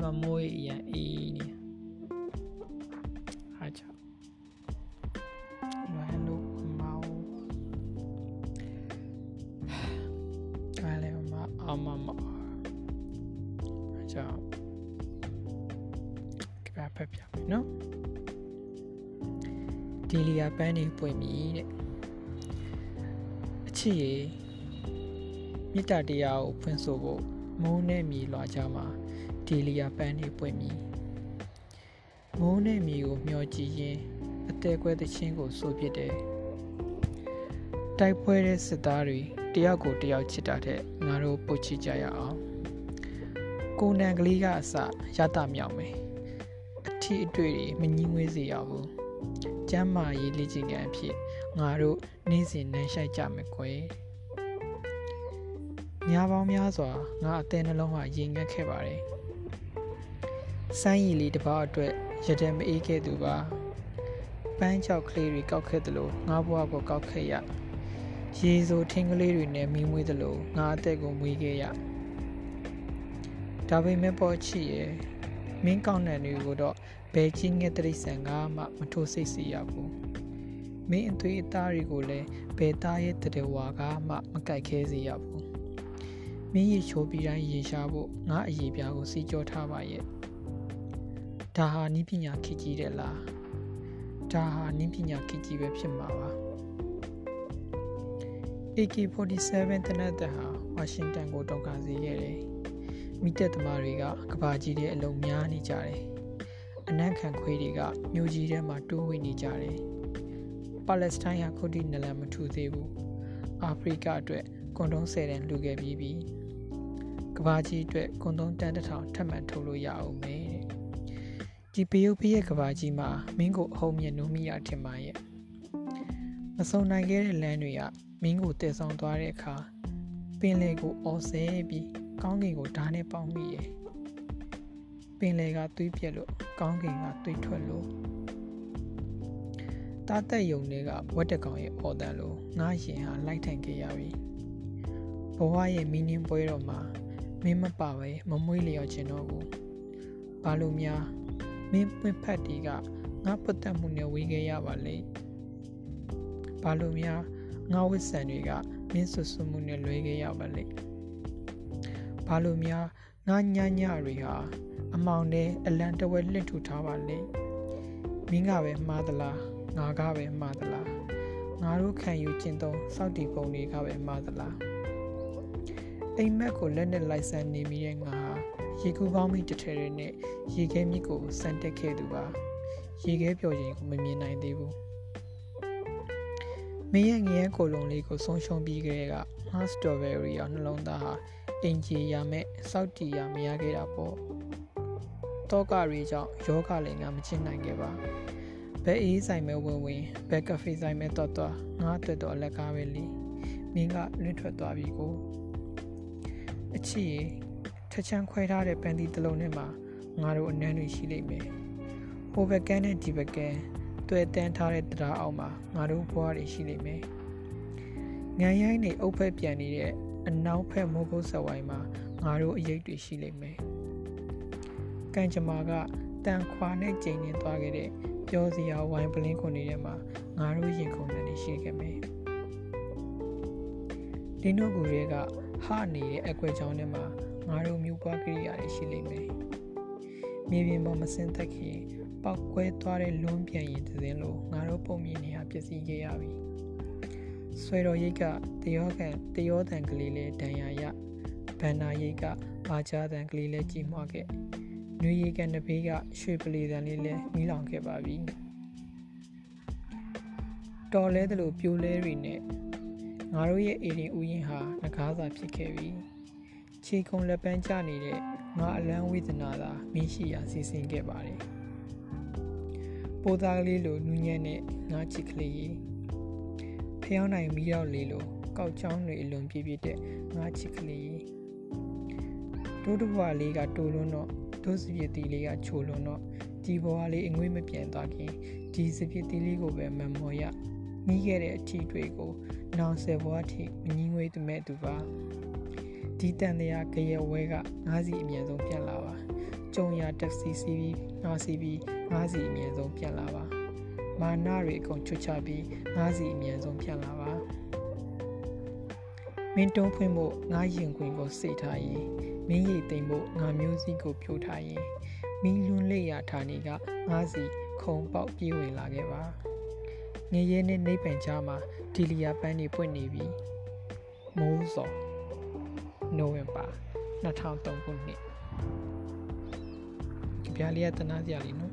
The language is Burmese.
မှာမိုးရန်အေးနေဟာချာလွယ်လို့မောင်းအဲ့လေမအမမဟာချာကပ်ဖက်ပြမယ်နော်ဒီလီယာပန်းနေပွင့်ပြီတဲ့အချစ်ရေမေတ္တာတရားကိုဖွင့်ဆိုဖို့မုန်းနဲ့မြေလွှာကြမှာ ဒီလီယာပန်းနေပွင့်ပြီမုန်းနဲ့မြေကိုမျောကြည့်ရင်အသေးကွဲသချင်းကိုဆိုပြတယ်တိုက်ပွဲတဲ့စစ်သားတွေတယောက်ကိုတယောက်ချစ်တာတဲ့ငါတို့ပုတ်ချကြရအောင်ကိုနံကလေးကအစရတာမြောက်မယ်အထီးအတွေ့တွေမငြင်းဝေးစေရဘူးကျမ်းမာရေးလေ့ကျင့်ခန်းအဖြစ်ငါတို့နေ့စဉ်နှမ်းရှိုက်ကြမယ်ကွယ်ညာပေါင်းများစွာငါအသေးနှလုံးဟာရင်ငတ်ခဲ့ပါတယ် စမ်းရည်လေးတစ်ပေါက်အတွက်ရတဲ့မအေးခဲ့သူပါပန်းချောက်ကလေးတွေကောက်ခဲ့သလိုငါဘွားကိုကောက်ခဲ့ရရေစိုးထင်းကလေးတွေနဲ့မီးမွေးသလိုငါအသက်ကိုမွေးခဲ့ရဒါပေမဲ့ပေါ်ချီရဲ့မင်းကောင်းတဲ့လူကိုတော့ဘယ်ကြီးငယ်တိရစ္ဆာန်ကမှမထိုးစိတ်စီရဘူးမင်းအသွေးအသားတွေကိုလည်းဘယ်သားရဲ့တဝါကမှမကြိုက်ခဲစေရဘူးမင်းရေချိုးပြီးတိုင်းရေရှားဖို့ငါအရေးပြားကိုစီကြောထားပါရဲ့ ဒါဟာနိပညာခေကြီးတယ်လားဒါဟာနိပညာခေကြီးပဲဖြစ်မှာပါ AK47 တနက်တက်ဟာဝါရှင်တန်ကိုတောက်ကစေခဲ့တယ်မိတက်သမားတွေကကဘာကြီးတဲ့အလုံးများနေကြတယ်အနက်ခံခွေးတွေကမြို့ကြီးထဲမှာတိုးဝင်နေကြတယ်ပါလက်စတိုင်းဟာခုထိနလန်မထူသေးဘူးအာဖရိကအတွက်ကွန်တုံး၁၀တန်းလှူခဲ့ပြီးပြီကဘာကြီးအတွက်ကွန်တုံးတန်းတစ်ထောင်ထပ်မံထုတ်လို့ရအောင်မယ်တဲ့ ဒီပယုတ်ပြရဲ့ကဘာကြီးမှာမင်းကိုအဟုံးမြင့်နိုးမိရထင်ပါရဲ့မဆုံနိုင်ခဲ့တဲ့လမ်းတွေကမင်းကိုတည်ဆောင်သွားတဲ့အခါပင်လေကိုအော်ဆဲပြီးကောင်းကင်ကိုဓာတ်နဲ့ပေါင်းမိရဲ့ပင်လေကသွေးပြက်လို့ကောင်းကင်ကသွေးထွက်လို့တားတက်ယုံတွေကဝက်တကောင်ရဲ့အော်တန်လို့ငါရင်ဟာလိုက်ထိုင်ခဲ့ရပြီဘဝရဲ့မီနင်းပွဲတော်မှာမင်းမပါပဲမမွေးလျော်ခြင်းတော့ဘူးဘာလို့များ မင်းပွင့်ဖက်တီကငါပတ်သက်မှုနဲ့ဝေးခဲ့ရပါလေဘာလို့များငါဝစ်ဆန်တွေကမင်းဆွဆွမှုနဲ့လွဲခဲ့ရပါလေဘာလို့များငါညညတွေဟာအမောင်နဲ့အလံတဝဲလှင့်ထူထားပါလေမင်းကပဲမှားသလားငါကပဲမှားသလားငါတို့ခံယူကျင့်သုံးစောက်တီပုံတွေကပဲမှားသလားအိမ်မက်ကိုလက်နဲ့လိုက်ဆန်နေမိတဲ့ငါဟာ ရေကူးပေါင်းမိတထဲထဲနဲ့ရေခဲမြစ်ကိုစံတက်ခဲ့သူပါရေခဲပျော်ခြင်းကိုမမြင်နိုင်သေးဘူးမင်းရဲ့ငရဲကိုလုံးလေးကိုဆုံးရှုံးပြီးကြတဲ့ကငါစတော်ဘယ်ရီရောနှလုံးသားဟာအင်ဂျီရမဲ့စောက်တီရမရခဲ့တာပေါ့တောကတွေကြောင့်ယောဂလည်းငါမချင်နိုင်ခဲ့ပါဘယ်အေးဆိုင်မဲ့ဝင်ဝင်ဘယ်ကဖေးဆိုင်မဲ့တော့တော့ငါအတွက်တော့လက်ကားပဲလीမင်းကလွတ်ထွက်သွားပြီကိုအချစ်ရေ ထချမ်းခွဲထားတဲ့ပန်တီတစ်လုံးထဲမှာငါတို့အနမ်းတွေရှိလိမ့်မယ်ဟိုဘက်ကန်းနဲ့ဒီဘက်ကန်းတွေ့တန်းထားတဲ့တရားအောက်မှာငါတို့ဘွားတွေရှိလိမ့်မယ်။ငံရိုင်းနေအုပ်ဖက်ပြန်နေတဲ့အနောက်ဖက်မိုးကုတ်ဆက်ဝိုင်းမှာငါတို့အရေးတွေရှိလိမ့်မယ်။ကန်ချမာကတန်ခွာနဲ့ကျိန်နေသွားခဲ့တဲ့ပြောစရာဝိုင်းပလင်းခွန်နေတဲ့မှာငါတို့ရင်ခုန်နေရှိခဲ့မယ်။ဒီနိုကူတွေကဟနေတဲ့အကွက်ချောင်းထဲမှာ ငါတို့မြူပွားကိရိယာတွေရှိလိမ့်မယ်။မြေပြင်ပေါ်မစင်သက်ခင်ပောက်ကွဲသွားတဲ့လွန်းပြန်ရင်သင်းလို့ငါတို့ပုံမြင်နေရပျက်စီးခဲ့ရပြီဆွဲတော်ရိတ်ကတယောကန်တယောတန်ကလေးလေးဒဏ်ရာရဘန္နာရိတ်ကဘာချာတန်ကလေးလေးကြည်မွားခဲ့နွေရိတ်ကနဘေးကရွှေပလီတန်လေးလေးမိလောင်ခဲ့ပါပြီတော်လဲသလိုပြိုလဲတွေနဲ့ငါတို့ရဲ့အေရင်ဥယင်ဟာငကားစာဖြစ်ခဲ့ပြီ ခြေကုံလက်ပန်းကျနေတဲ့ငါအလန်းဝေဒနာသာမင်းရှိရာစီစဉ်ခဲ့ပါတယ်ပိုးသားကလေးလိုနူးညံ့တဲ့ငါချစ်ကလေးရေဖျောင်းနိုင်မိတော့လေလိုကောက်ချောင်းတွေအလွန်ပြည့်ပြည့်တဲ့ငါချစ်ကလေးရေတိုးတဘွားလေးကတိုးလွန်းတော့ဒုစပြစ်တီလေးကချိုလွန်းတော့ဒီဘွားလေးအငွေ့မပြန်သွားခင်ဒီစပြစ်တီလေးကိုပဲမမော်ရမိခဲ့တဲ့အထီတွေကိုနောင်ဆယ်ဘွားထိမငင်းငွေသူမဲ့သူပါ ဒီတန်တရားကြရဝဲကငါးစီအမြန်ဆုံးပြန်လာပါကြုံရတက်စီစီပြီးငါစီပြီးငါစီအမြဲဆုံးပြန်လာပါမာနတွေအကုန်ချွတ်ချပြီးငါစီအမြဲဆုံးပြန်လာပါမင်းတုံးဖွင့်ဖို့ငါရင်ခွင်ကိုစိတ်ထားရင်မင်းရိတ်သိမ်ဖို့ငါမျိုးစည်းကိုဖြိုးထားရင်မီးလွန်းလေးရဌာနေကငါစီခုံပေါက်ပြေးဝင်လာခဲ့ပါငရဲနဲ့နေပန်ကြားမှာဒီလီယာပန်းတွေပွင့်နေပြီမိုးစော် နိုဝင်ဘာ2003ခုနှစ်ကြပြလေးကတနာစရာလေးနော်